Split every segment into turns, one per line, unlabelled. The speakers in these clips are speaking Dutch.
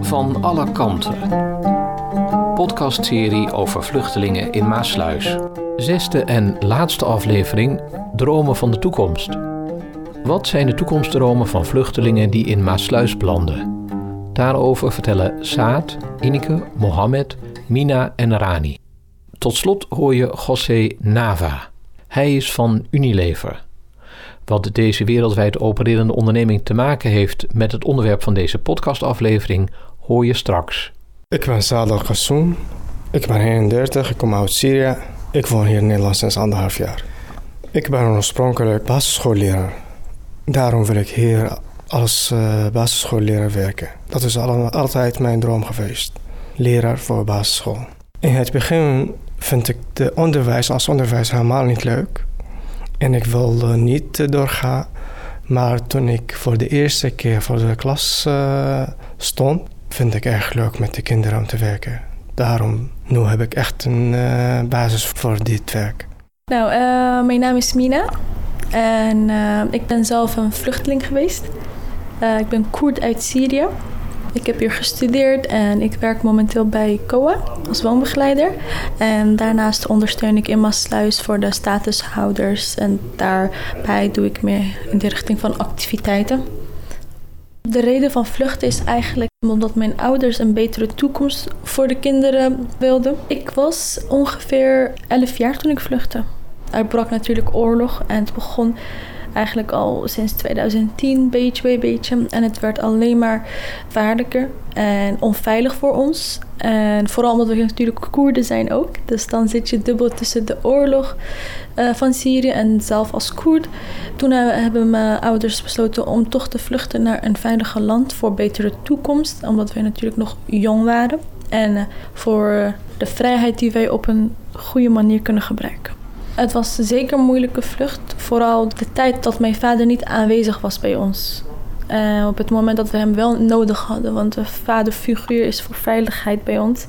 Van alle kanten. Podcastserie over vluchtelingen in Maasluis. Zesde en laatste aflevering: Dromen van de toekomst. Wat zijn de toekomstdromen van vluchtelingen die in Maasluis belanden? Daarover vertellen Saad, Ineke, Mohammed, Mina en Rani. Tot slot hoor je José Nava. Hij is van Unilever. Wat deze wereldwijd opererende onderneming te maken heeft met het onderwerp van deze podcastaflevering, hoor je straks.
Ik ben Sadal Kassoum. Ik ben 31, ik kom uit Syrië. Ik woon hier in Nederland sinds anderhalf jaar. Ik ben oorspronkelijk basisschoolleraar. Daarom wil ik hier als uh, basisschoolleraar werken. Dat is altijd mijn droom geweest. Leraar voor basisschool. In het begin vind ik de onderwijs als onderwijs helemaal niet leuk. En ik wilde niet doorgaan. Maar toen ik voor de eerste keer voor de klas uh, stond, vind ik erg leuk met de kinderen om te werken. Daarom, nu heb ik echt een uh, basis voor dit werk.
Nou, mijn naam is Mina. En ik ben zelf een vluchteling geweest. ik ben Koerd uit Syrië. Ik heb hier gestudeerd en ik werk momenteel bij COA als woonbegeleider. En daarnaast ondersteun ik in Maasluis voor de statushouders. En daarbij doe ik meer in de richting van activiteiten. De reden van vluchten is eigenlijk omdat mijn ouders een betere toekomst voor de kinderen wilden. Ik was ongeveer 11 jaar toen ik vluchtte. Er brak natuurlijk oorlog en het begon eigenlijk al sinds 2010, beetje bij beetje. En het werd alleen maar vaarlijker en onveilig voor ons. En vooral omdat we natuurlijk Koerden zijn ook. Dus dan zit je dubbel tussen de oorlog uh, van Syrië en zelf als Koerd. Toen hebben mijn ouders besloten om toch te vluchten naar een veiliger land voor betere toekomst. Omdat wij natuurlijk nog jong waren. En uh, voor de vrijheid die wij op een goede manier kunnen gebruiken. Het was zeker een moeilijke vlucht. Vooral de tijd dat mijn vader niet aanwezig was bij ons. Uh, op het moment dat we hem wel nodig hadden. Want de vaderfiguur is voor veiligheid bij ons.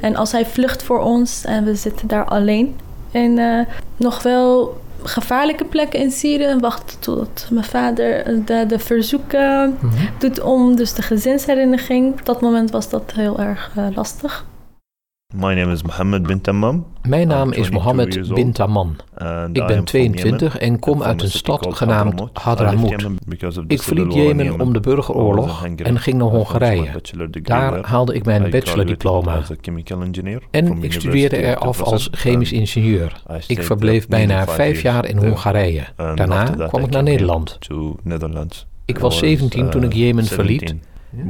En als hij vlucht voor ons en we zitten daar alleen. En uh, nog wel gevaarlijke plekken in Syrië. Wachten tot mijn vader de, de verzoeken mm -hmm. doet om. Dus de gezinshereniging. Op dat moment was dat heel erg uh, lastig.
My name is Mohammed bin Tamam.
Mijn naam is Mohammed bin Tamam. Ik ben 22 en kom uit een stad genaamd Hadramout. Ik verliet Jemen om de burgeroorlog en ging naar Hongarije. Daar haalde ik mijn bachelordiploma. En ik studeerde er af als chemisch ingenieur. Ik verbleef bijna vijf jaar in Hongarije. Daarna kwam ik naar Nederland. Ik was 17 toen ik Jemen verliet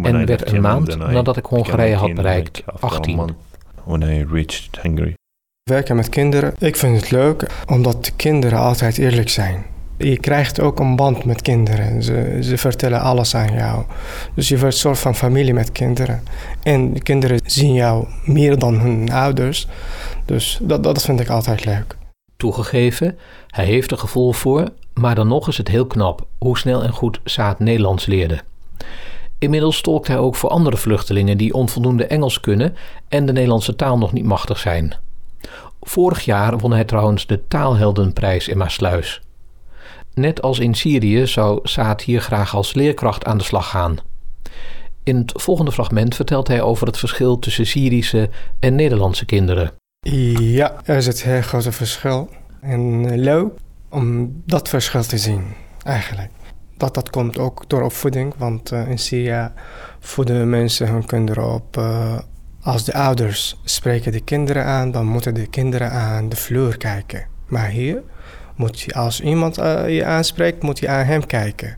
en werd een maand nadat ik Hongarije had bereikt 18
when I reached Hungary.
Werken met kinderen, ik vind het leuk omdat de kinderen altijd eerlijk zijn. Je krijgt ook een band met kinderen. Ze, ze vertellen alles aan jou. Dus je wordt een soort van familie met kinderen. En de kinderen zien jou meer dan hun ouders. Dus dat, dat vind ik altijd leuk.
Toegegeven, hij heeft er gevoel voor, maar dan nog is het heel knap hoe snel en goed Saad Nederlands leerde. Inmiddels tolkt hij ook voor andere vluchtelingen die onvoldoende Engels kunnen en de Nederlandse taal nog niet machtig zijn. Vorig jaar won hij trouwens de Taalheldenprijs in Maasluis. Net als in Syrië zou Saad hier graag als leerkracht aan de slag gaan. In het volgende fragment vertelt hij over het verschil tussen Syrische en Nederlandse kinderen.
Ja, er zit een heel groot verschil. En leuk om dat verschil te zien, eigenlijk dat, dat komt ook door opvoeding. Want uh, in Syrië voeden mensen hun kinderen op. Uh, als de ouders spreken de kinderen aan, dan moeten de kinderen aan de vloer kijken. Maar hier moet als iemand uh, je aanspreekt, moet je aan hem kijken.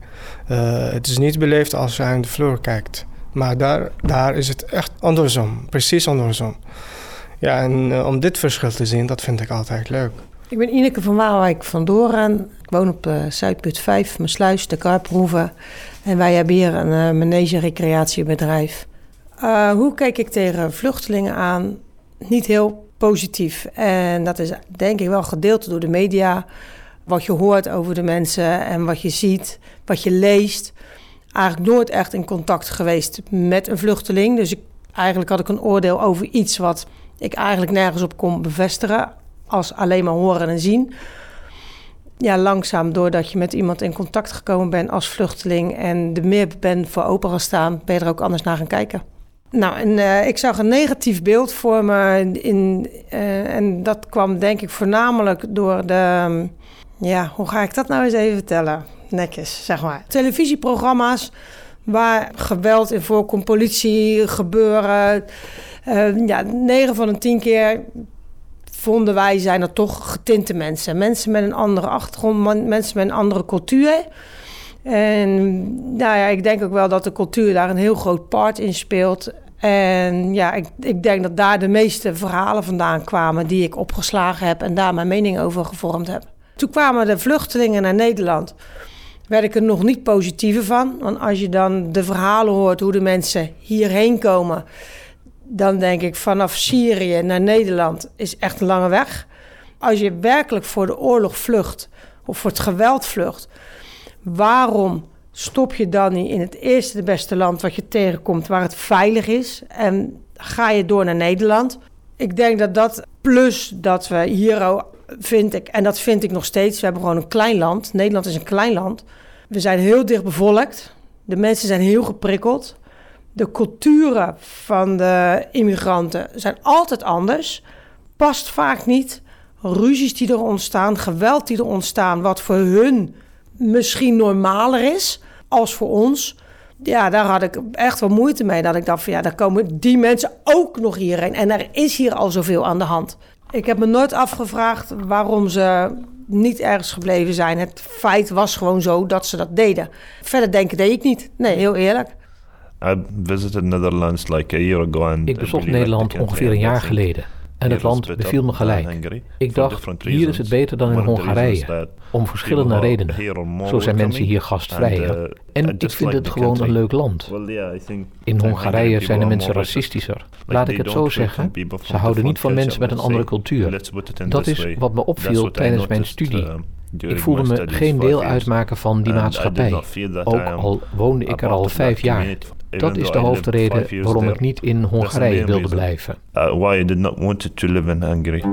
het is niet beleefd als je aan de vloer kijkt. Maar daar, daar is het echt andersom, precies andersom. Ja, en om dit verschil te zien, dat vind ik altijd leuk.
Ik ben Ineke van Waalwijk van Doorn. Woon op uh, Zuidput 5, mijn sluis, de Karproeven. En wij hebben hier een uh, manege-recreatiebedrijf. Uh, hoe kijk ik tegen vluchtelingen aan? Niet heel positief. En dat is denk ik wel gedeeld door de media. Wat je hoort over de mensen en wat je ziet, wat je leest. Eigenlijk nooit echt in contact geweest met een vluchteling. Dus ik, eigenlijk had ik een oordeel over iets wat ik eigenlijk nergens op kon bevestigen als alleen maar horen en zien. Ja, langzaam, doordat je met iemand in contact gekomen bent als vluchteling en er meer bent voor open gaan staan, ben je er ook anders naar gaan kijken. Nou, en uh, ik zag een negatief beeld voor me. In, uh, en dat kwam denk ik voornamelijk door de. Ja, hoe ga ik dat nou eens even vertellen? Netjes, zeg maar. Televisieprogramma's waar geweld in voorkomt, politie gebeuren. Uh, ja, 9 van de 10 keer vonden wij zijn er toch getinte mensen. Mensen met een andere achtergrond, mensen met een andere cultuur. En nou ja, ik denk ook wel dat de cultuur daar een heel groot part in speelt. En ja, ik, ik denk dat daar de meeste verhalen vandaan kwamen die ik opgeslagen heb en daar mijn mening over gevormd heb. Toen kwamen de vluchtelingen naar Nederland. Werd ik er nog niet positiever van. Want als je dan de verhalen hoort hoe de mensen hierheen komen, dan denk ik vanaf Syrië naar Nederland is echt een lange weg. Als je werkelijk voor de oorlog vlucht of voor het geweld vlucht, waarom stop je dan niet in het eerste de beste land wat je tegenkomt waar het veilig is en ga je door naar Nederland? Ik denk dat dat plus dat we hier vind ik en dat vind ik nog steeds. We hebben gewoon een klein land. Nederland is een klein land. We zijn heel dicht bevolkt. De mensen zijn heel geprikkeld. De culturen van de immigranten zijn altijd anders. Past vaak niet. Ruzies die er ontstaan, geweld die er ontstaan, wat voor hun misschien normaler is als voor ons. Ja, daar had ik echt wel moeite mee. Dat ik dacht van ja, daar komen die mensen ook nog hierheen. En er is hier al zoveel aan de hand. Ik heb me nooit afgevraagd waarom ze niet ergens gebleven zijn. Het feit was gewoon zo dat ze dat deden. Verder denken deed ik niet. Nee, heel eerlijk.
I visited Netherlands like a year ago and
ik bezocht Nederland ongeveer een jaar geleden. En het land beviel me gelijk. Ik dacht, hier is het beter dan in Hongarije. Om verschillende redenen. Zo zijn mensen hier gastvrijer.
uh,
En ik vind het gewoon een leuk land. In Hongarije zijn de mensen racistischer. Laat ik het zo zeggen, ze houden niet van mensen met een andere cultuur. Dat is wat me opviel tijdens mijn studie. Ik voelde me geen deel uitmaken van die maatschappij, ook al woonde ik er al vijf jaar. Dat is de hoofdreden waarom ik niet in Hongarije wilde blijven.
Uh, why I did not want to live in Hungary.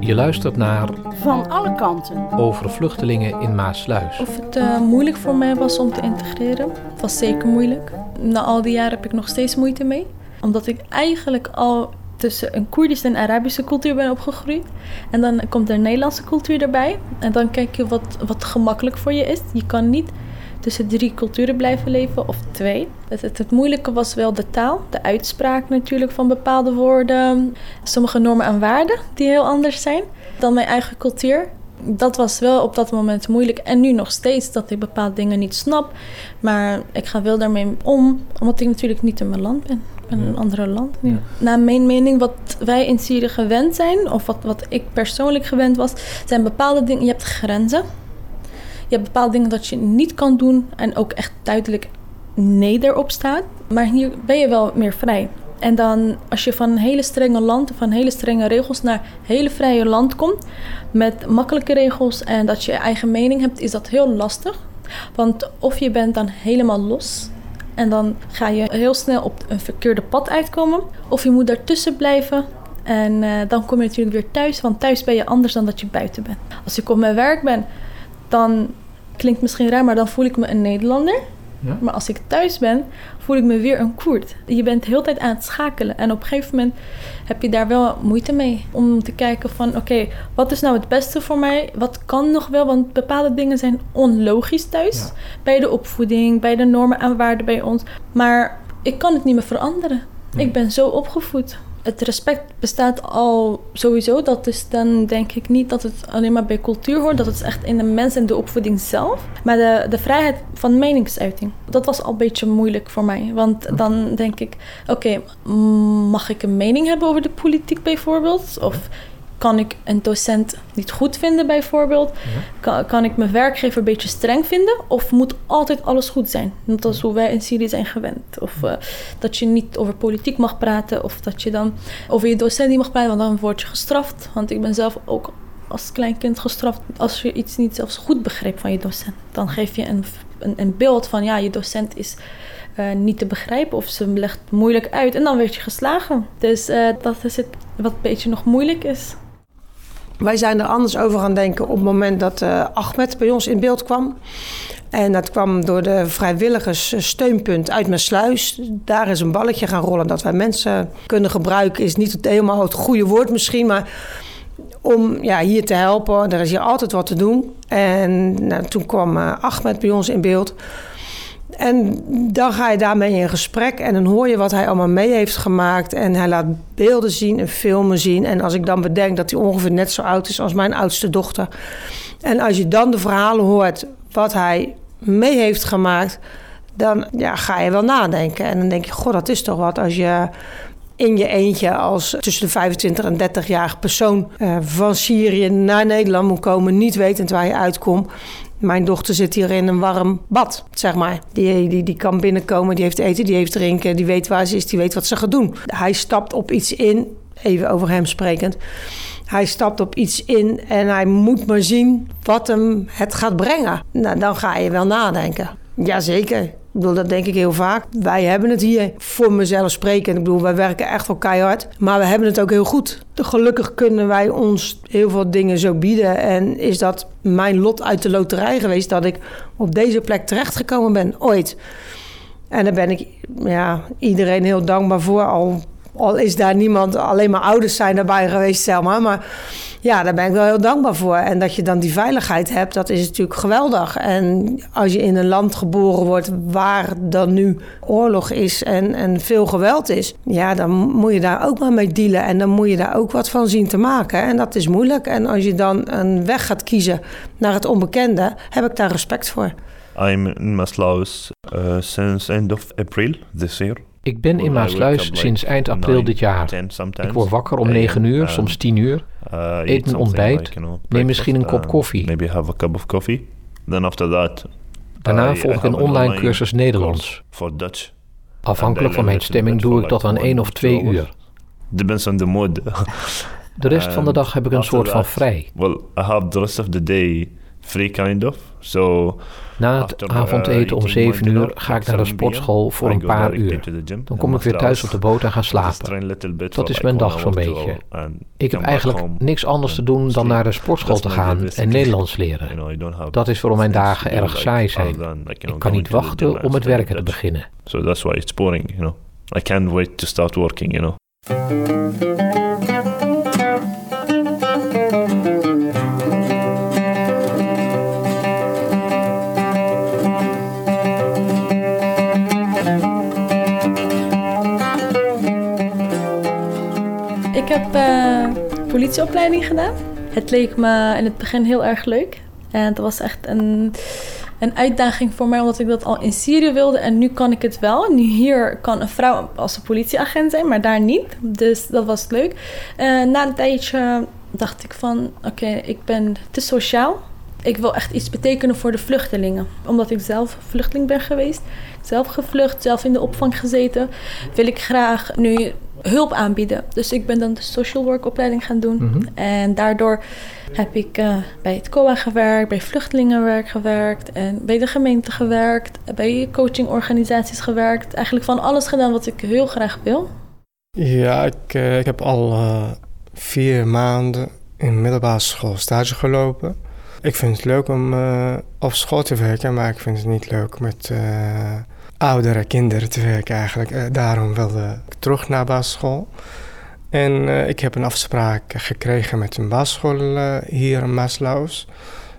Je luistert naar
Van alle kanten.
Over vluchtelingen in Maasluis.
Of het uh, moeilijk voor mij was om te integreren. Het was zeker moeilijk. Na al die jaren heb ik nog steeds moeite mee. Omdat ik eigenlijk al tussen een Koerdische en Arabische cultuur ben opgegroeid. En dan komt er een Nederlandse cultuur erbij. En dan kijk je wat, wat gemakkelijk voor je is. Je kan niet tussen drie culturen blijven leven of twee. Het, het, het, moeilijke was wel de taal, de uitspraak natuurlijk van bepaalde woorden. Sommige normen en waarden die heel anders zijn dan mijn eigen cultuur. Dat was wel op dat moment moeilijk. En nu nog steeds dat ik bepaalde dingen niet snap. Maar ik ga wel daarmee om, omdat ik natuurlijk niet in mijn land ben in een andere land nu. Ja. Naar mijn mening, wat wij in Syrië gewend zijn, of wat, wat ik persoonlijk gewend was, zijn bepaalde dingen. Je hebt grenzen. Je hebt bepaalde dingen dat je niet kan doen en ook echt duidelijk nee erop staat. Maar hier ben je wel meer vrij. En dan als je van een hele strenge land, van hele strenge regels naar hele vrije land komt met makkelijke regels en dat je eigen mening hebt, is dat heel lastig. Want of je bent dan helemaal los en dan ga je heel snel op een verkeerde pad uitkomen. Of je moet daartussen blijven. En uh, dan kom je natuurlijk weer thuis. Want thuis ben je anders dan dat je buiten bent. Als ik op mijn werk ben, dan klinkt misschien raar, maar dan voel ik me een Nederlander. Ja? Maar als ik thuis ben, voel ik me weer een Koerd. Je bent de hele tijd aan het schakelen. En op een gegeven moment heb je daar wel moeite mee. Om te kijken van, oké, okay, wat is nou het beste voor mij? Wat kan nog wel? Want bepaalde dingen zijn onlogisch thuis. Ja. Bij de opvoeding, bij de normen en waarden bij ons. Maar ik kan het niet meer veranderen. Nee. Ik ben zo opgevoed het respect bestaat al sowieso. Dat is dan denk ik niet dat het alleen maar bij cultuur hoort. Dat het echt in de mens en de opvoeding zelf. Maar de, de vrijheid van meningsuiting. Dat was al een beetje moeilijk voor mij. Want dan denk ik, oké, mag ik een mening hebben over de politiek bijvoorbeeld? Of kan ik een docent niet goed vinden bijvoorbeeld? Ja. Kan, kan ik mijn werkgever een beetje streng vinden? Of moet altijd alles goed zijn? Net als hoe wij in Syrië zijn gewend. Of uh, dat je niet over politiek mag praten. Of dat je dan over je docent niet mag praten, want dan word je gestraft. Want ik ben zelf ook als klein kind gestraft als je iets niet zelfs goed begreep van je docent. Dan geef je een, een, een beeld van ja, je docent is uh, niet te begrijpen of ze legt moeilijk uit en dan werd je geslagen. Dus uh, dat is het wat een beetje nog moeilijk is.
Wij zijn er anders over gaan denken op het moment dat uh, Ahmed bij ons in beeld kwam. En dat kwam door de vrijwilligerssteunpunt uit mijn sluis. Daar is een balletje gaan rollen dat wij mensen kunnen gebruiken. Is niet helemaal het goede woord misschien, maar om ja, hier te helpen. Er is hier altijd wat te doen. En nou, toen kwam uh, Ahmed bij ons in beeld. En dan ga je daarmee in gesprek en dan hoor je wat hij allemaal mee heeft gemaakt. En hij laat beelden zien en filmen zien. En als ik dan bedenk dat hij ongeveer net zo oud is als mijn oudste dochter. En als je dan de verhalen hoort wat hij mee heeft gemaakt, dan ja, ga je wel nadenken. En dan denk je, god, dat is toch wat als je in je eentje als tussen de 25 en 30-jarige persoon uh, van Syrië naar Nederland moet komen, niet wetend waar je uitkomt. Mijn dochter zit hier in een warm bad, zeg maar. Die, die, die kan binnenkomen, die heeft eten, die heeft drinken, die weet waar ze is, die weet wat ze gaat doen. Hij stapt op iets in, even over hem sprekend. Hij stapt op iets in en hij moet maar zien wat hem het gaat brengen. Nou, dan ga je wel nadenken. Jazeker. Ik bedoel, dat denk ik heel vaak. Wij hebben het hier voor mezelf spreken. Ik bedoel, wij werken echt wel keihard. Maar we hebben het ook heel goed. Gelukkig kunnen wij ons heel veel dingen zo bieden. En is dat mijn lot uit de loterij geweest dat ik op deze plek terechtgekomen ben, ooit. En daar ben ik ja, iedereen heel dankbaar voor. Al al is daar niemand, alleen maar ouders zijn erbij geweest, Selma. Maar ja, daar ben ik wel heel dankbaar voor. En dat je dan die veiligheid hebt, dat is natuurlijk geweldig. En als je in een land geboren wordt waar dan nu oorlog is en, en veel geweld is, ja, dan moet je daar ook maar mee dealen. En dan moet je daar ook wat van zien te maken. En dat is moeilijk. En als je dan een weg gaat kiezen naar het onbekende, heb ik daar respect voor.
I'm in Maslaus uh, since end of April this year.
Ik ben in Maasluis sinds eind april dit jaar. Ik word wakker om 9 uur, soms 10 uur. Uh, eet mijn ontbijt. Neem misschien een kop uh, koffie.
Maybe have a cup of coffee. Then after that,
Daarna volg ik een online cursus Nederlands. Afhankelijk van mijn stemming doe ik dat aan 1 of 2 uur.
Depends on the mood.
De rest van de dag heb ik een soort van vrij.
Well, I have the rest of the day free kind of. So
na het avondeten om 7 uur ga ik naar de sportschool voor een paar uur. Dan kom ik weer thuis op de boot en ga slapen. Dat is mijn dag zo'n beetje. Ik heb eigenlijk niks anders te doen dan naar de sportschool te gaan en Nederlands leren. Dat is waarom mijn dagen erg saai zijn. Ik kan niet wachten om het werken te beginnen.
So that's why it's boring, you know. I can't wait to start working, you know.
Ik heb uh, politieopleiding gedaan. Het leek me in het begin heel erg leuk. En het was echt een, een uitdaging voor mij, omdat ik dat al in Syrië wilde. En nu kan ik het wel. Nu hier kan een vrouw als een politieagent zijn, maar daar niet. Dus dat was leuk. Uh, na een tijdje dacht ik van, oké, ik ben te sociaal. Ik wil echt iets betekenen voor de vluchtelingen. Omdat ik zelf vluchteling ben geweest. Zelf gevlucht, zelf in de opvang gezeten. Wil ik graag nu hulp aanbieden. Dus ik ben dan de social work opleiding gaan doen. Mhm. En daardoor heb ik uh, bij het COA gewerkt, bij vluchtelingenwerk gewerkt en bij de gemeente gewerkt, bij coachingorganisaties gewerkt. Eigenlijk van alles gedaan wat ik heel graag wil.
Ja, ik, uh, ik heb al uh, vier maanden in middelbare school stage gelopen. Ik vind het leuk om op school te werken, maar ik vind het niet leuk met oudere kinderen te werken eigenlijk. Uh, daarom wilde ik terug naar basisschool. En uh, ik heb een afspraak gekregen met een basisschool uh, hier in Maaslaus.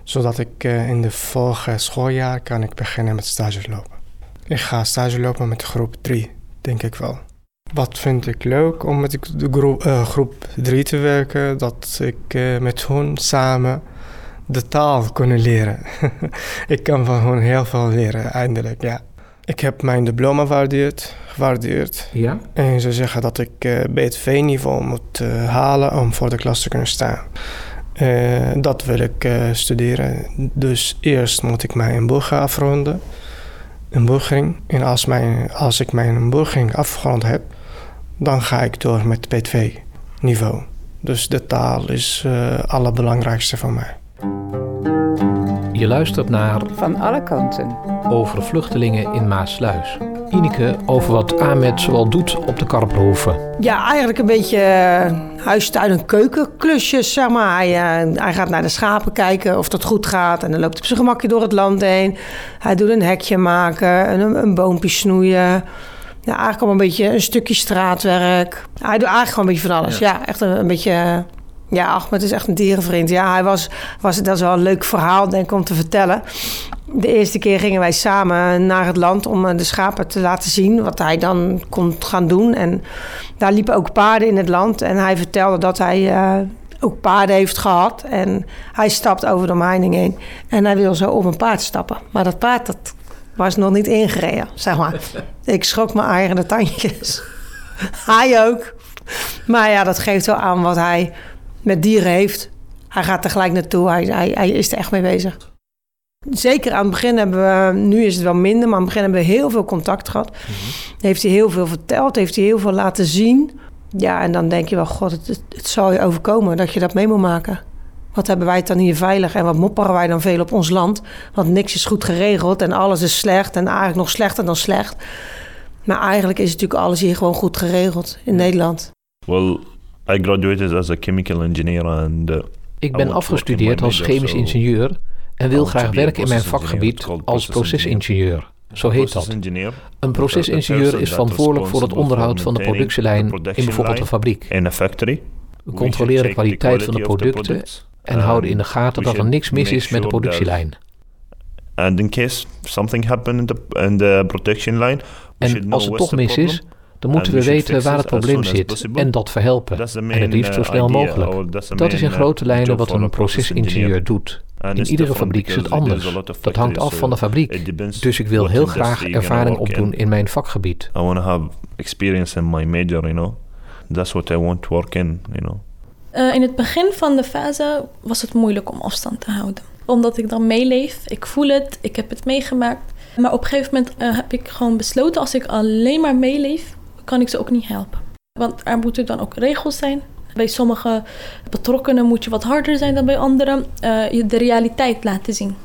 Zodat ik in de volgende schooljaar kan ik beginnen met stage lopen. Ik ga stage lopen met groep 3, denk ik wel. Wat vind ik leuk om met de groep, groep 3 te werken? Dat ik met hun samen de taal kunnen leren. ik kan van hun heel veel leren, eindelijk, ja. Ik heb mijn diploma gewaardeerd. gewaardeerd.
Ja?
En ze zeggen dat ik uh, eh, BTV-niveau moet uh, halen om voor de klas te kunnen staan. Uh, dat wil ik studeren. Dus eerst moet ik mijn inburgering afronden. Inburgering. En als, mijn, als ik mijn inburgering afgerond heb, dan ga ik door met BTV-niveau. Dus de taal is het allerbelangrijkste voor mij.
Je luistert naar
Van alle kanten
over vluchtelingen in Maasluis. Ineke over wat Ahmed zoal doet op de Karperhoeve.
Ja, eigenlijk een beetje huistuin- en keukenklusjes, zeg maar. Hij, uh, hij gaat naar de schapen kijken of dat goed gaat. En dan loopt hij op zijn gemakje door het land heen. Hij doet een hekje maken, een, een boompje snoeien. Ja, eigenlijk al een beetje een stukje straatwerk. Hij doet eigenlijk gewoon een beetje van alles. Ja, echt een, een beetje... Ja, Ahmed is echt een dierenvriend. Ja, hij was, was, dat is wel een leuk verhaal, denk ik, om te vertellen. De eerste keer gingen wij samen naar het land om eh, de schapen te laten zien wat hij dan kon gaan doen. En daar liepen ook paarden in het land. En hij vertelde dat hij uh, ook paarden heeft gehad. En hij stapt over de omheining heen. En hij wil zo op een paard stappen. Maar dat paard dat was nog niet ingereden, zeg maar. Ik schrok mijn eigen tandjes. hij ook. Maar ja, dat geeft wel aan wat hij met dieren heeft. Hij gaat er gelijk naartoe. Hij, hij, hij is er echt mee bezig. Zeker aan het begin hebben we, nu is het wel minder, maar aan het begin hebben we heel veel contact gehad. Mm -hmm. Heeft hij heel veel verteld, heeft hij heel veel laten zien. Ja, en dan denk je wel, god, het, het, het zal je overkomen dat je dat mee moet maken. Wat hebben wij dan hier veilig en wat mopperen wij dan veel op ons land? Want niks is goed geregeld en alles is slecht en eigenlijk nog slechter dan slecht. Maar eigenlijk is natuurlijk alles hier gewoon goed geregeld in Nederland.
Well, I graduated as a chemical engineer and uh,
Ik ben afgestudeerd als chemisch ingenieur en wil graag werken in mijn vakgebied als procesingenieur. Zo heet dat. Een procesingenieur is verantwoordelijk voor het onderhoud van de productielijn in bijvoorbeeld een fabriek. We controleren de kwaliteit van de producten en houden in de gaten dat er niks mis is met de productielijn.
And in case something happened in the, in the production line,
en als het toch mis is, dan moeten we weten waar het probleem zit en dat verhelpen. En het liefst zo snel mogelijk. Dat is in grote lijnen wat een procesingenieur doet. In iedere fabriek is het anders. Dat hangt af van de fabriek. Dus ik wil heel graag ervaring opdoen in mijn vakgebied.
I want to have experience in my major, you know. That's what I want to work in, you know.
Uh, in het begin van de fase was het moeilijk om afstand te houden. Omdat ik dan meeleef, ik voel het, ik heb het meegemaakt. Maar op een gegeven moment uh, heb ik gewoon besloten, als ik alleen maar meeleef, kan ik ze ook niet helpen. Want er moeten dan ook regels zijn. Bij sommige betrokkenen moet je wat harder zijn dan bij anderen. Uh, je de realiteit laten zien.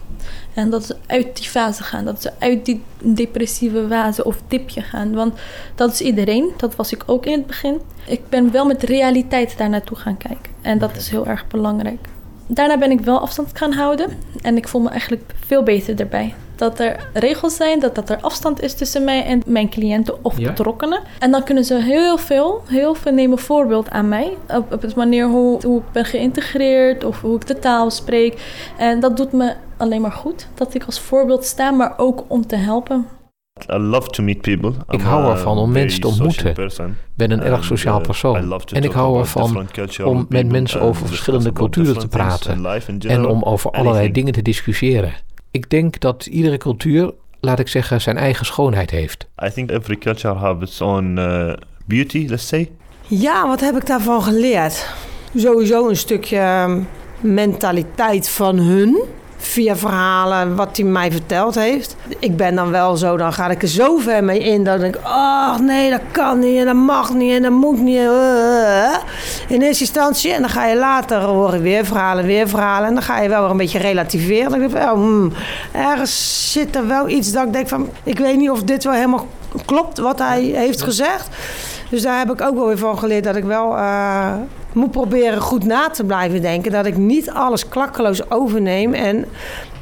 En dat ze uit die fase gaan. Dat ze uit die depressieve fase of dipje gaan. Want dat is iedereen. Dat was ik ook in het begin. Ik ben wel met realiteit daar naartoe gaan kijken. En dat is heel erg belangrijk. Daarna ben ik wel afstand gaan houden. En ik voel me eigenlijk veel beter erbij. Dat er regels zijn, dat, dat er afstand is tussen mij en mijn cliënten of
Ja.
betrokkenen. En dan kunnen ze heel veel, heel veel nemen voorbeeld aan mij. Op, op het manier hoe, hoe ik ben geïntegreerd of hoe ik de taal spreek. En dat doet me alleen maar goed. Dat ik als voorbeeld sta, maar ook om te helpen.
I love to meet people.
Ik hou ervan om mensen te ontmoeten. Ik ben een erg sociaal
uh,
persoon. En ik hou ervan om met mensen over
discuss
verschillende culturen te praten. En om over allerlei dingen te discussiëren. Ik denk dat iedere cultuur, laat ik zeggen, zijn eigen schoonheid heeft.
I think every culture have its own uh, beauty, let's say.
Ja, wat heb ik daarvan geleerd? Sowieso een stukje mentaliteit van hun. Via verhalen wat hij mij verteld heeft. Ik ben dan wel zo, dan ga ik er zo ver mee in. Dat ik ach nee, dat kan niet en dat mag niet en dat moet niet. In eerste instantie. En dan ga je later horen weer verhalen, weer verhalen. En dan ga je wel weer een beetje relativeren. Dan denk ik, oh, hmm, ergens zit er wel iets dat ik denk van... Ik weet niet of dit wel helemaal klopt wat hij heeft gezegd. Dus daar heb ik ook wel weer van geleerd dat ik wel eh, moet proberen goed na te blijven denken. Dat ik niet alles klakkeloos overneem en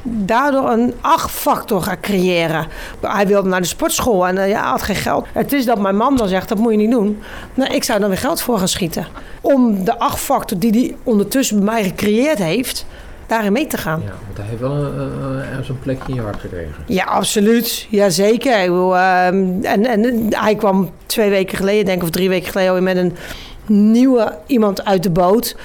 daardoor een acht-factor ga creëren. Hij wilde naar de sportschool en eh, ja, had geen geld. Het is dat mijn man dan zegt, dat moet je niet doen. Nou, ik zou dan weer geld voor gaan schieten. Om de acht-factor die hij ondertussen bij mij gecreëerd heeft, daarin mee te gaan.
Ja, want hij heeft wel een, een plekje in je hart gekregen.
Ja, absoluut. Jazeker. Ehm, en, en hij kwam twee weken geleden, denk ik, of drie weken geleden, met een nieuwe iemand uit de boot.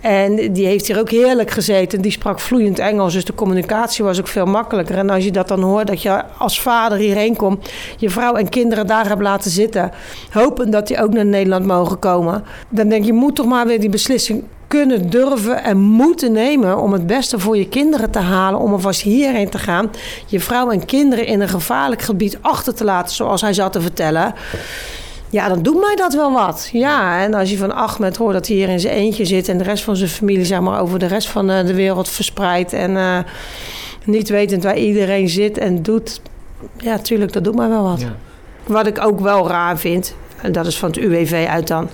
En die heeft hier ook heerlijk gezeten. Die sprak vloeiend Engels, dus de communicatie was ook veel makkelijker. En als je dat dan hoort, dat je als vader hierheen komt, je vrouw en kinderen daar hebt laten zitten, hopen dat die ook naar Nederland mogen komen, dan denk je, je moet toch maar weer die beslissing kunnen, durven en moeten nemen om het beste voor je kinderen te halen, om alvast hierheen te gaan, je vrouw en kinderen in een gevaarlijk gebied achter te laten, zoals hij zat te vertellen. Ja, dan doet mij dat wel wat. Ja, en als je van Ahmed hoort dat hij hier in zijn eentje zit en de rest van zijn familie, zeg maar, over de rest van eh, de wereld verspreidt en eh, niet wetend waar iedereen zit en doet. Ja, tuurlijk, dat doet mij wel wat.
Ja.
Wat ik ook wel raar vind, en dat is van het UWV uit dan,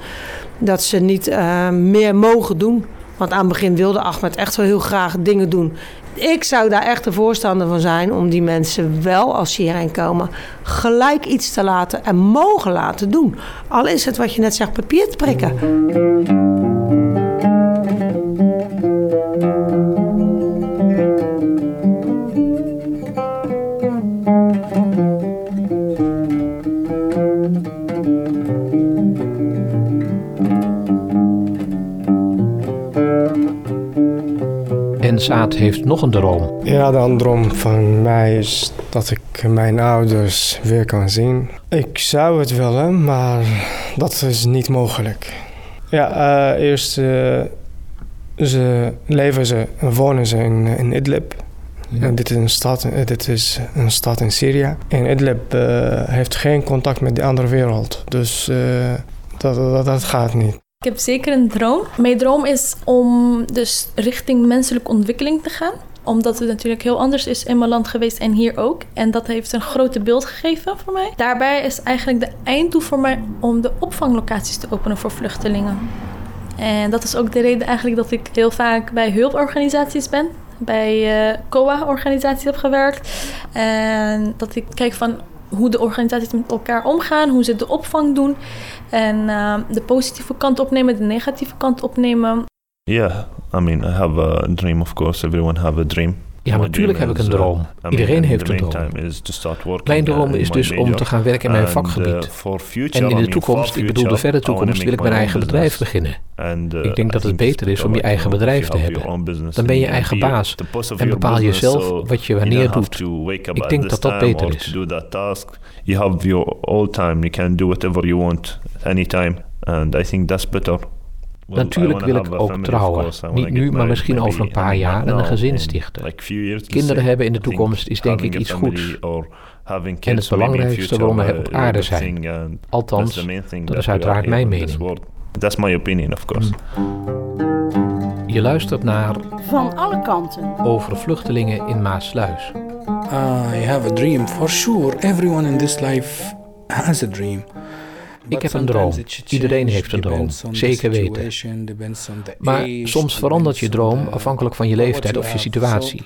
dat ze niet uh, meer mogen doen. Want aan het begin wilde Ahmed echt wel heel graag dingen doen. Ik zou daar echt de voorstander van zijn om die mensen wel, als ze hierheen komen, gelijk iets te laten en mogen laten doen. Al is het wat je net zegt, papier te prikken.
Saad heeft nog een droom.
Ja, de droom van mij is dat ik mijn ouders weer kan zien. Ik zou het willen, maar dat is niet mogelijk. Ja, uh, eerst uh, ze leven ze, wonen ze in, in Idlib. Ja. En dit, is een stad, dit is een stad in Syrië. En Idlib uh, heeft geen contact met de andere wereld. Dus dat, dat, dat gaat niet.
Ik heb zeker een droom. Mijn droom is om dus richting menselijke ontwikkeling te gaan omdat het natuurlijk heel anders is in mijn land geweest en hier ook. En dat heeft een grote beeld gegeven voor mij. Daarbij is eigenlijk de einddoel voor mij om de opvanglocaties te openen voor vluchtelingen. En dat is ook de reden eigenlijk dat ik heel vaak bij hulporganisaties ben. Bij uh, COA-organisaties heb gewerkt. En dat ik kijk van hoe de organisaties met elkaar omgaan, hoe ze de opvang doen. En uh, de positieve kant opnemen, de negatieve kant opnemen.
Yeah, I mean, I have a dream, of course. Everyone have a dream.
Ja, natuurlijk heb ik een droom. Iedereen heeft een droom. Mijn droom is dus om te gaan werken in mijn vakgebied. En in de toekomst, ik bedoel de verre toekomst, wil ik mijn eigen bedrijf beginnen. Ik denk dat het beter is om je eigen bedrijf te hebben. Dan ben je eigen baas en bepaal je zelf wat je wanneer doet. Ik denk dat dat beter is.
You have your all time. You can do whatever you want anytime. And I think that's better.
Natuurlijk wil ik ook trouwen. Niet nu, maar misschien over een paar jaar en een gezin stichten. Kinderen hebben in de toekomst is denk ik iets goeds. En het belangrijkste waarom we op aarde zijn. Althans, dat is uiteraard mijn mening.
That's my opinion, of course.
Je luistert naar
Van alle kanten
over vluchtelingen in Maasluis.
I have a dream. For sure, everyone in this life has a dream.
Ik heb een droom. Iedereen heeft een droom, zeker weten. Maar soms verandert je droom afhankelijk van je leeftijd of je situatie.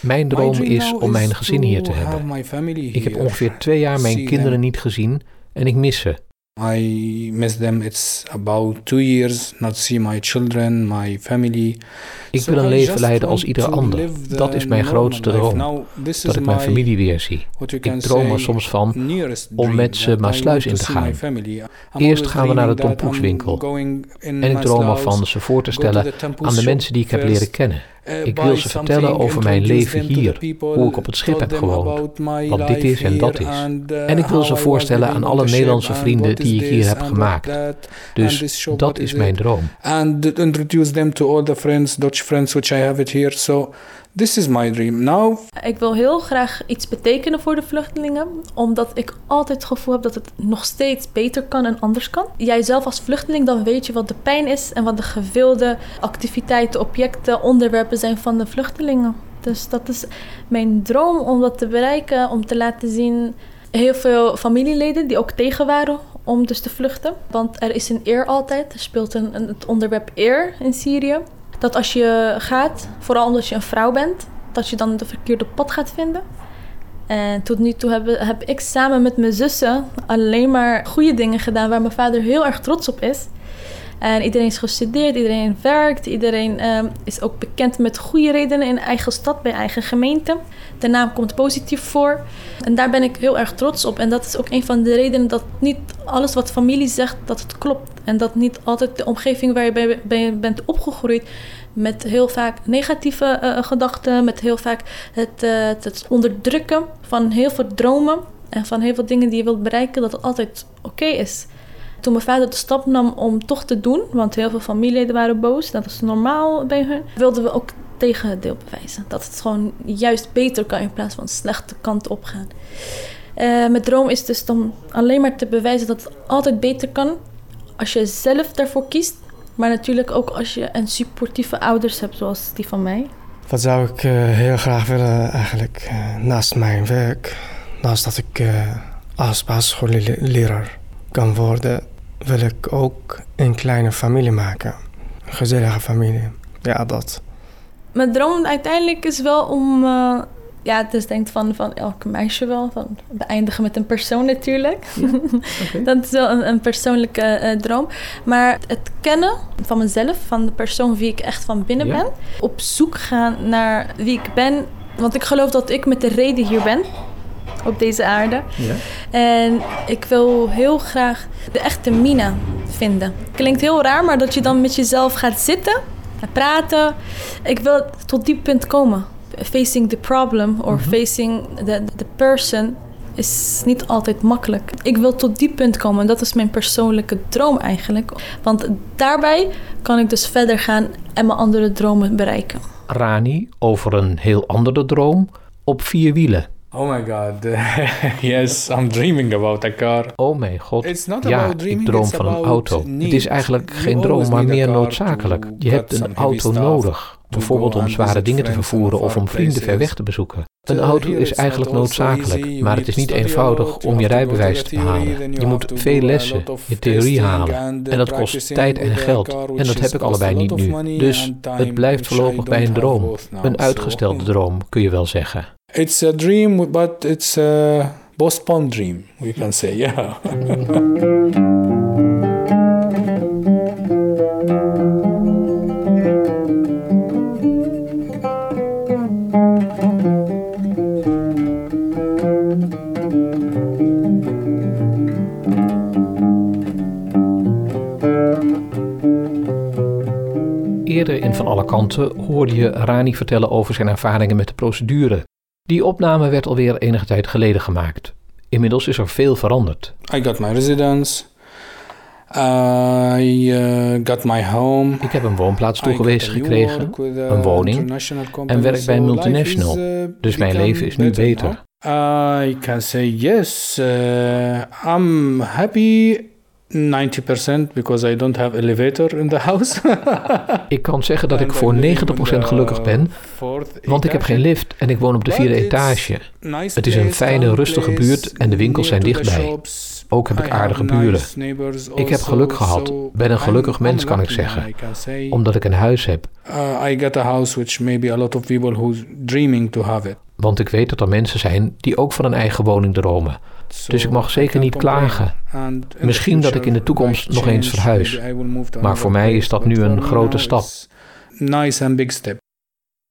Mijn droom is om mijn gezin hier te hebben. Ik heb ongeveer twee jaar mijn kinderen niet gezien en ik mis ze.
I miss them. It's about two years not see my children, my family.
Ik wil een leven leiden als ieder ander. Dat is mijn grootste droom. Dat ik mijn familie weer zie. Ik droom er soms van om met ze Maasluis in te gaan. Eerst gaan we naar de tompoeswinkel. En ik droom ervan ze voor te stellen aan de mensen die ik heb leren kennen. Uh, ik wil ze vertellen over mijn leven hier, hoe ik op het schip heb gewoond, wat dit is en dat is. Uh, en ik wil ze voorstellen aan alle Nederlandse vrienden die ik hier heb gemaakt. Dus dat is mijn droom.
And introduce them to all the friends, Dutch friends which I have it here. So This is my dream now.
Ik wil heel graag iets betekenen voor de vluchtelingen, omdat ik altijd het gevoel heb dat het nog steeds beter kan en anders kan. Jij zelf als vluchteling, dan weet je wat de pijn is en wat de gewilde activiteiten, objecten, onderwerpen zijn van de vluchtelingen. Dus dat is mijn droom om dat te bereiken, om te laten zien heel veel familieleden die ook tegen waren om dus te vluchten. Want er is een eer altijd. Er speelt een, een, het onderwerp eer in Syrië dat als je gaat, vooral omdat je een vrouw bent, dat je dan de verkeerde pad gaat vinden. En tot nu toe heb, heb ik samen met mijn zussen alleen maar goede dingen gedaan waar mijn vader heel erg trots op is. En iedereen is gestudeerd, iedereen werkt, iedereen um, is ook bekend met goede redenen in eigen stad, bij eigen gemeente. De naam komt positief voor. En daar ben ik heel erg trots op. En dat is ook een van de redenen dat niet alles wat familie zegt, dat het klopt. En dat niet altijd de omgeving waar je bij, bent opgegroeid met heel vaak negatieve uh, gedachten, met heel vaak het, uh, het onderdrukken van heel veel dromen en van heel veel dingen die je wilt bereiken, dat het altijd oké is. Toen mijn vader de stap nam om toch te doen, want heel veel familieleden waren boos, dat is normaal bij hun, wilden we ook tegen het deel bewijzen. Dat het gewoon juist beter kan in plaats van slechte kant op gaan. Uh, mijn droom is dus dan alleen maar te bewijzen dat het altijd beter kan als je zelf daarvoor kiest. Maar natuurlijk ook als je een supportieve ouders hebt zoals die van mij.
Wat zou ik uh, heel graag willen eigenlijk uh, naast mijn werk, naast dat ik als basisschoolleraar kan worden, wil ik ook een kleine familie maken. Een gezellige familie. Ja, dat.
Mijn droom uiteindelijk is wel om... Uh, ja, dus denkt van, van elke meisje wel. Van beëindigen met een persoon natuurlijk. dat is wel een, een persoonlijke uh, droom. Maar het kennen van mezelf, van de persoon wie ik echt van binnen ben. Op zoek gaan naar wie ik ben. Want ik geloof dat ik met de reden hier ben op deze aarde. Ja. En ik wil heel graag de echte Mina vinden. Klinkt heel raar, maar dat je dan met jezelf gaat zitten en praten. Ik wil tot die punt komen. Facing the problem or mhm. facing the, the person is niet altijd makkelijk. Ik wil tot die punt komen. Dat is mijn persoonlijke droom eigenlijk. Want daarbij kan ik dus verder gaan en mijn andere dromen bereiken.
Rani over een heel andere droom op vier wielen.
Oh my god. yes, I'm dreaming about a car.
Oh mijn god. It's not ja, about dreaming, ik droom van een auto. Het is eigenlijk geen droom, maar meer noodzakelijk. Je hebt een auto nodig. Bijvoorbeeld om zware dingen te vervoeren of om vrienden ver weg te bezoeken. Een auto is eigenlijk noodzakelijk, maar het is niet eenvoudig om je rijbewijs te behalen. Je moet veel lessen, je theorie halen. En dat kost tijd en geld. En dat heb ik allebei niet nu. Dus het blijft voorlopig bij een droom. Een uitgestelde droom, kun je wel zeggen.
It's a dream, but it's a postponed dream, we can say, yeah.
Eerder in Van Alle Kanten hoorde je Rani vertellen over zijn ervaringen met de procedure. Die opname werd alweer enige tijd geleden gemaakt. Inmiddels is er veel veranderd.
I got my residence. I uh, got my home.
Ik heb een woonplaats toegewezen gekregen, een woning en werk bij een multinational. Uh, dus mijn leven is nu beter.
I can say yes. Uh, I'm happy 90% because I don't have elevator in the house.
ik kan zeggen dat ik voor 90% gelukkig ben, want ik heb geen lift en ik woon op de vierde etage. Het is een fijne, rustige buurt en de winkels zijn dichtbij. Ook heb ik aardige buren. Ik heb geluk gehad, ben een gelukkig mens kan ik zeggen, omdat ik een huis heb.
Uh, I get a house which maybe a lot of people who's dreaming to have it.
Want ik weet dat er mensen zijn die ook van een eigen woning dromen. Dus ik mag zeker niet klagen. Misschien dat ik in de toekomst nog eens verhuis. Maar voor mij is dat nu een grote stap.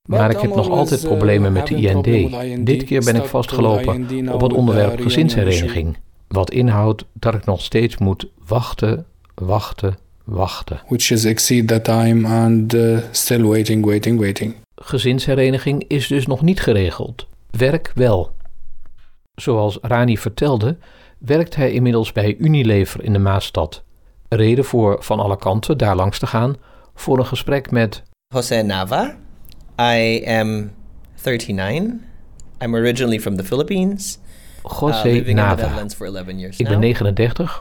Maar ik heb nog altijd problemen met de IND. Dit keer ben ik vastgelopen op het onderwerp gezinshereniging. Wat inhoudt dat ik nog steeds moet wachten, wachten, wachten.
Which is exceed the time and uh, still waiting, waiting, waiting.
Gezinshereniging is dus nog niet geregeld. Werk wel. Zoals Rani vertelde, werkt hij inmiddels bij Unilever in de Maastad. Reden voor van alle kanten daar langs te gaan voor een gesprek met
José Nava. I am 39. I'm originally from the Philippines.
José uh, Nava. Ik ben 39,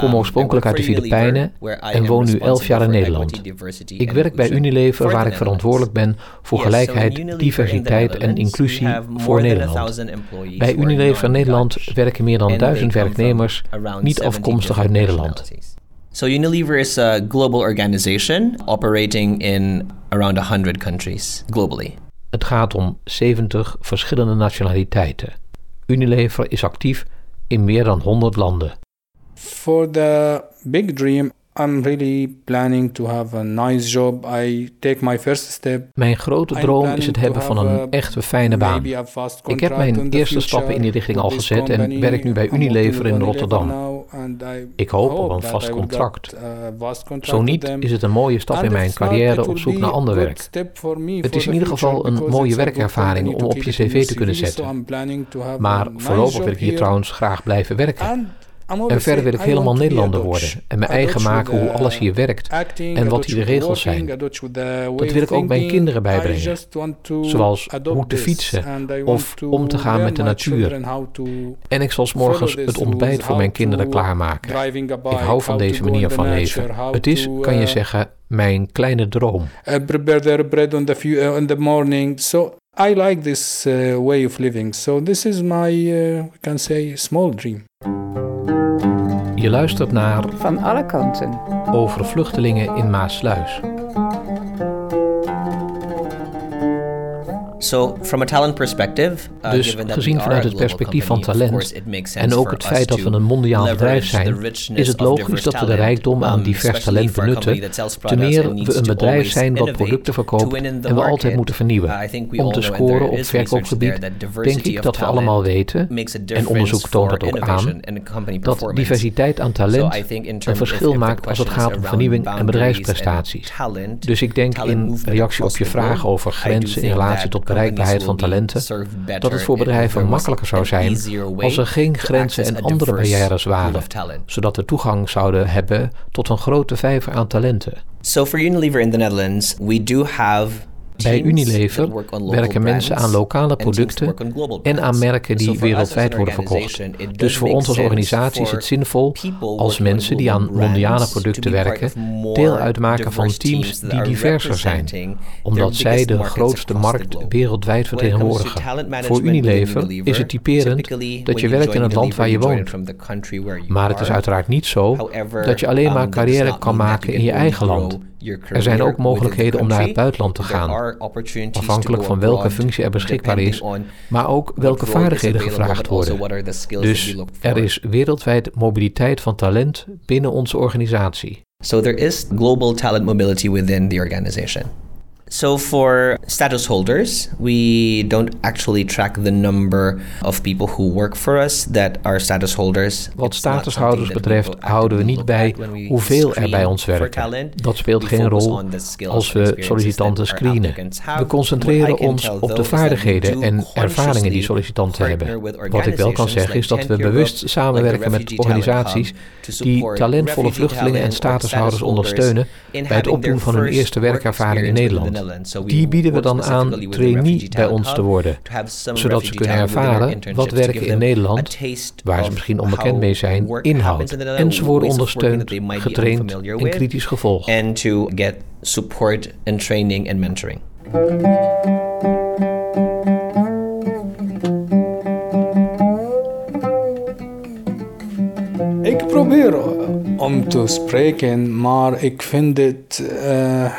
kom um, oorspronkelijk uit de Filipijnen en woon nu 11 jaar in Nederland. Ik werk bij Unilever waar ik verantwoordelijk ben voor gelijkheid, diversiteit en inclusie voor Nederland. Bij Unilever Nederland werken meer dan duizend werknemers niet afkomstig uit Nederland.
So Unilever is a global organization operating in around 100 countries globally.
Het gaat om 70 verschillende nationaliteiten. Unilever is actief in meer dan 100 landen.
For the big dream, I'm really planning to have a nice job. I take my first step.
Mijn grote droom is het hebben van een echte fijne baan. Ik heb mijn eerste stappen in die richting al gezet en werk nu bij Unilever in Rotterdam. Ik hoop op een vast contract. Zo niet is het een mooie stap in mijn carrière op zoek naar ander werk. Het is in ieder geval een mooie werkervaring om op je cv te kunnen zetten. Maar voorlopig wil ik hier trouwens graag blijven werken. En verder wil ik helemaal Nederlander worden en mijn eigen maken hoe alles hier werkt en wat hier de regels zijn. Dat wil ik ook mijn kinderen bijbrengen, zoals hoe te fietsen of om te gaan met de natuur. En ik zal s morgens het ontbijt voor mijn kinderen klaarmaken. Ik hou van deze manier van leven. Het is, kan je zeggen, mijn kleine droom.
Prepare their bread on the, uh, in the morning. So I like this uh, way of living. So this is my, uh, we can say, small dream.
Je luistert naar
Van alle kanten.
Over vluchtelingen in Maasluis.
So, from a talent perspective, uh,
Dus gezien vanuit het perspectief van talent en ook het feit dat we een mondiaal bedrijf zijn, is het logisch dat we de rijkdom aan
um,
divers talent benutten, te meer we een bedrijf zijn dat producten verkoopt en we altijd moeten vernieuwen. Om te scoren op verkoopgebied denk ik dat we allemaal weten, en onderzoek toont dat ook aan, dat diversiteit aan talent een verschil maakt als het gaat om vernieuwing en bedrijfsprestaties. Dus ik denk in reactie op je vraag over grenzen in relatie tot
companies
bereikbaarheid van talenten, dat het voor bedrijven makkelijker zou zijn als er geen grenzen en andere barrières waren, zodat we toegang zouden hebben tot een grote vijver aan talenten.
So for Unilever in the Netherlands, we do have
Bij Unilever werken mensen aan lokale producten en aan merken die wereldwijd worden verkocht. Dus voor ons als organisatie is het zinvol als mensen die aan mondiale producten werken deel uitmaken van teams die diverser zijn, omdat zij de grootste markt wereldwijd vertegenwoordigen. Voor Unilever is het typerend dat je werkt in het land waar je woont. Maar het is uiteraard niet zo dat je alleen
um,
maar
does
carrière kan maken in je eigen land. Er zijn ook mogelijkheden om naar het buitenland te gaan, afhankelijk van welke functie er beschikbaar is, maar ook welke vaardigheden gevraagd worden. Dus er is wereldwijd mobiliteit van talent binnen onze organisatie.
So there is global talent mobility within the organization. So for status holders, we don't actually track the number of people who work for us that are status holders.
Wat statushouders betreft houden we niet bij hoeveel er bij ons werken. Dat speelt geen rol als we sollicitanten screenen. We concentreren ons op de vaardigheden en ervaringen die sollicitanten hebben. Wat ik wel kan zeggen is dat we
10 Europe,
bewust samenwerken met organisaties die talentvolle vluchtelingen en statushouders ondersteunen bij het opdoen van hun eerste werkervaring in Nederland.
Netherlands. So we
Die bieden we dan aan trainee bij ons te worden, zodat ze kunnen ervaren wat werken in Nederland, waar ze misschien onbekend mee zijn,
work
inhoud.
happens in the
En ze worden ondersteund, getraind en kritisch gevolgd.
and to get support and training and mentoring.
Ik probeer om te spreken, maar ik vind het uh,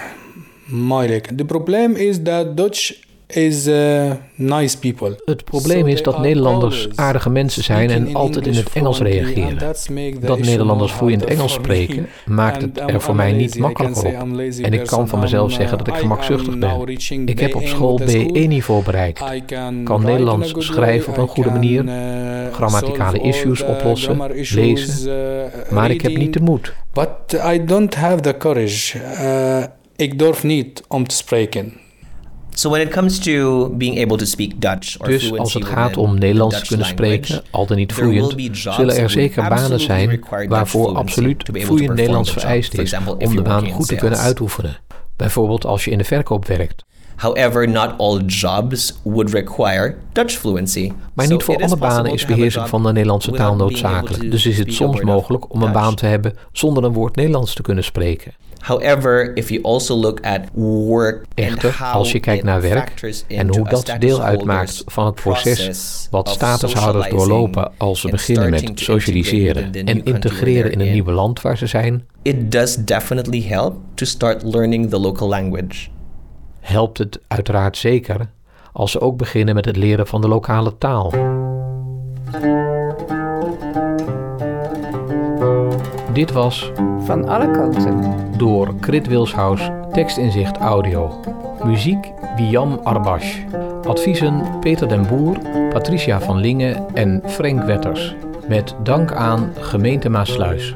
moeilijk. Het probleem is dat Dutch is uh, nice people.
Het probleem is dat Nederlanders aardige mensen zijn en altijd in het Engels reageren. Dat Nederlanders vloeiend Engels spreken maakt het er voor mij niet makkelijker op. En ik kan van mezelf zeggen dat ik gemakzuchtig ben. Ik heb op school B1-niveau bereikt. Kan Nederlands schrijven op een goede manier, grammaticale issues oplossen, lezen, maar ik heb niet de moed.
But I don't have the courage. Ik durf niet om te spreken.
So when it comes to being able to speak Dutch or
dus als het gaat om Nederlands te kunnen spreken, al dan niet vloeiend, zullen er zeker banen zijn waarvoor absoluut vloeiend Nederlands vereist is om de baan goed te kunnen uitoefenen. Bijvoorbeeld als je in de verkoop werkt.
However, not all jobs would require Dutch fluency.
Maar niet voor alle banen is beheersing van de Nederlandse taal noodzakelijk. Dus is het soms mogelijk om een baan te hebben zonder een woord Nederlands te kunnen spreken.
However, if you also look at work
Echter, als je kijkt naar werk en hoe dat deel uitmaakt van het proces wat statushouders doorlopen als ze beginnen met socialiseren en integreren in een nieuw land waar ze zijn,
it does definitely help to start learning the local language.
Helpt het uiteraard zeker als ze ook beginnen met het leren van de lokale taal. Dit was
Van alle kanten
door Krit Wilshuis, tekstinzicht audio. Muziek Wiam Arbash. Adviezen Peter den Boer, Patricia van Lingen en Frank Wetters. Met dank aan Gemeente Maasluis.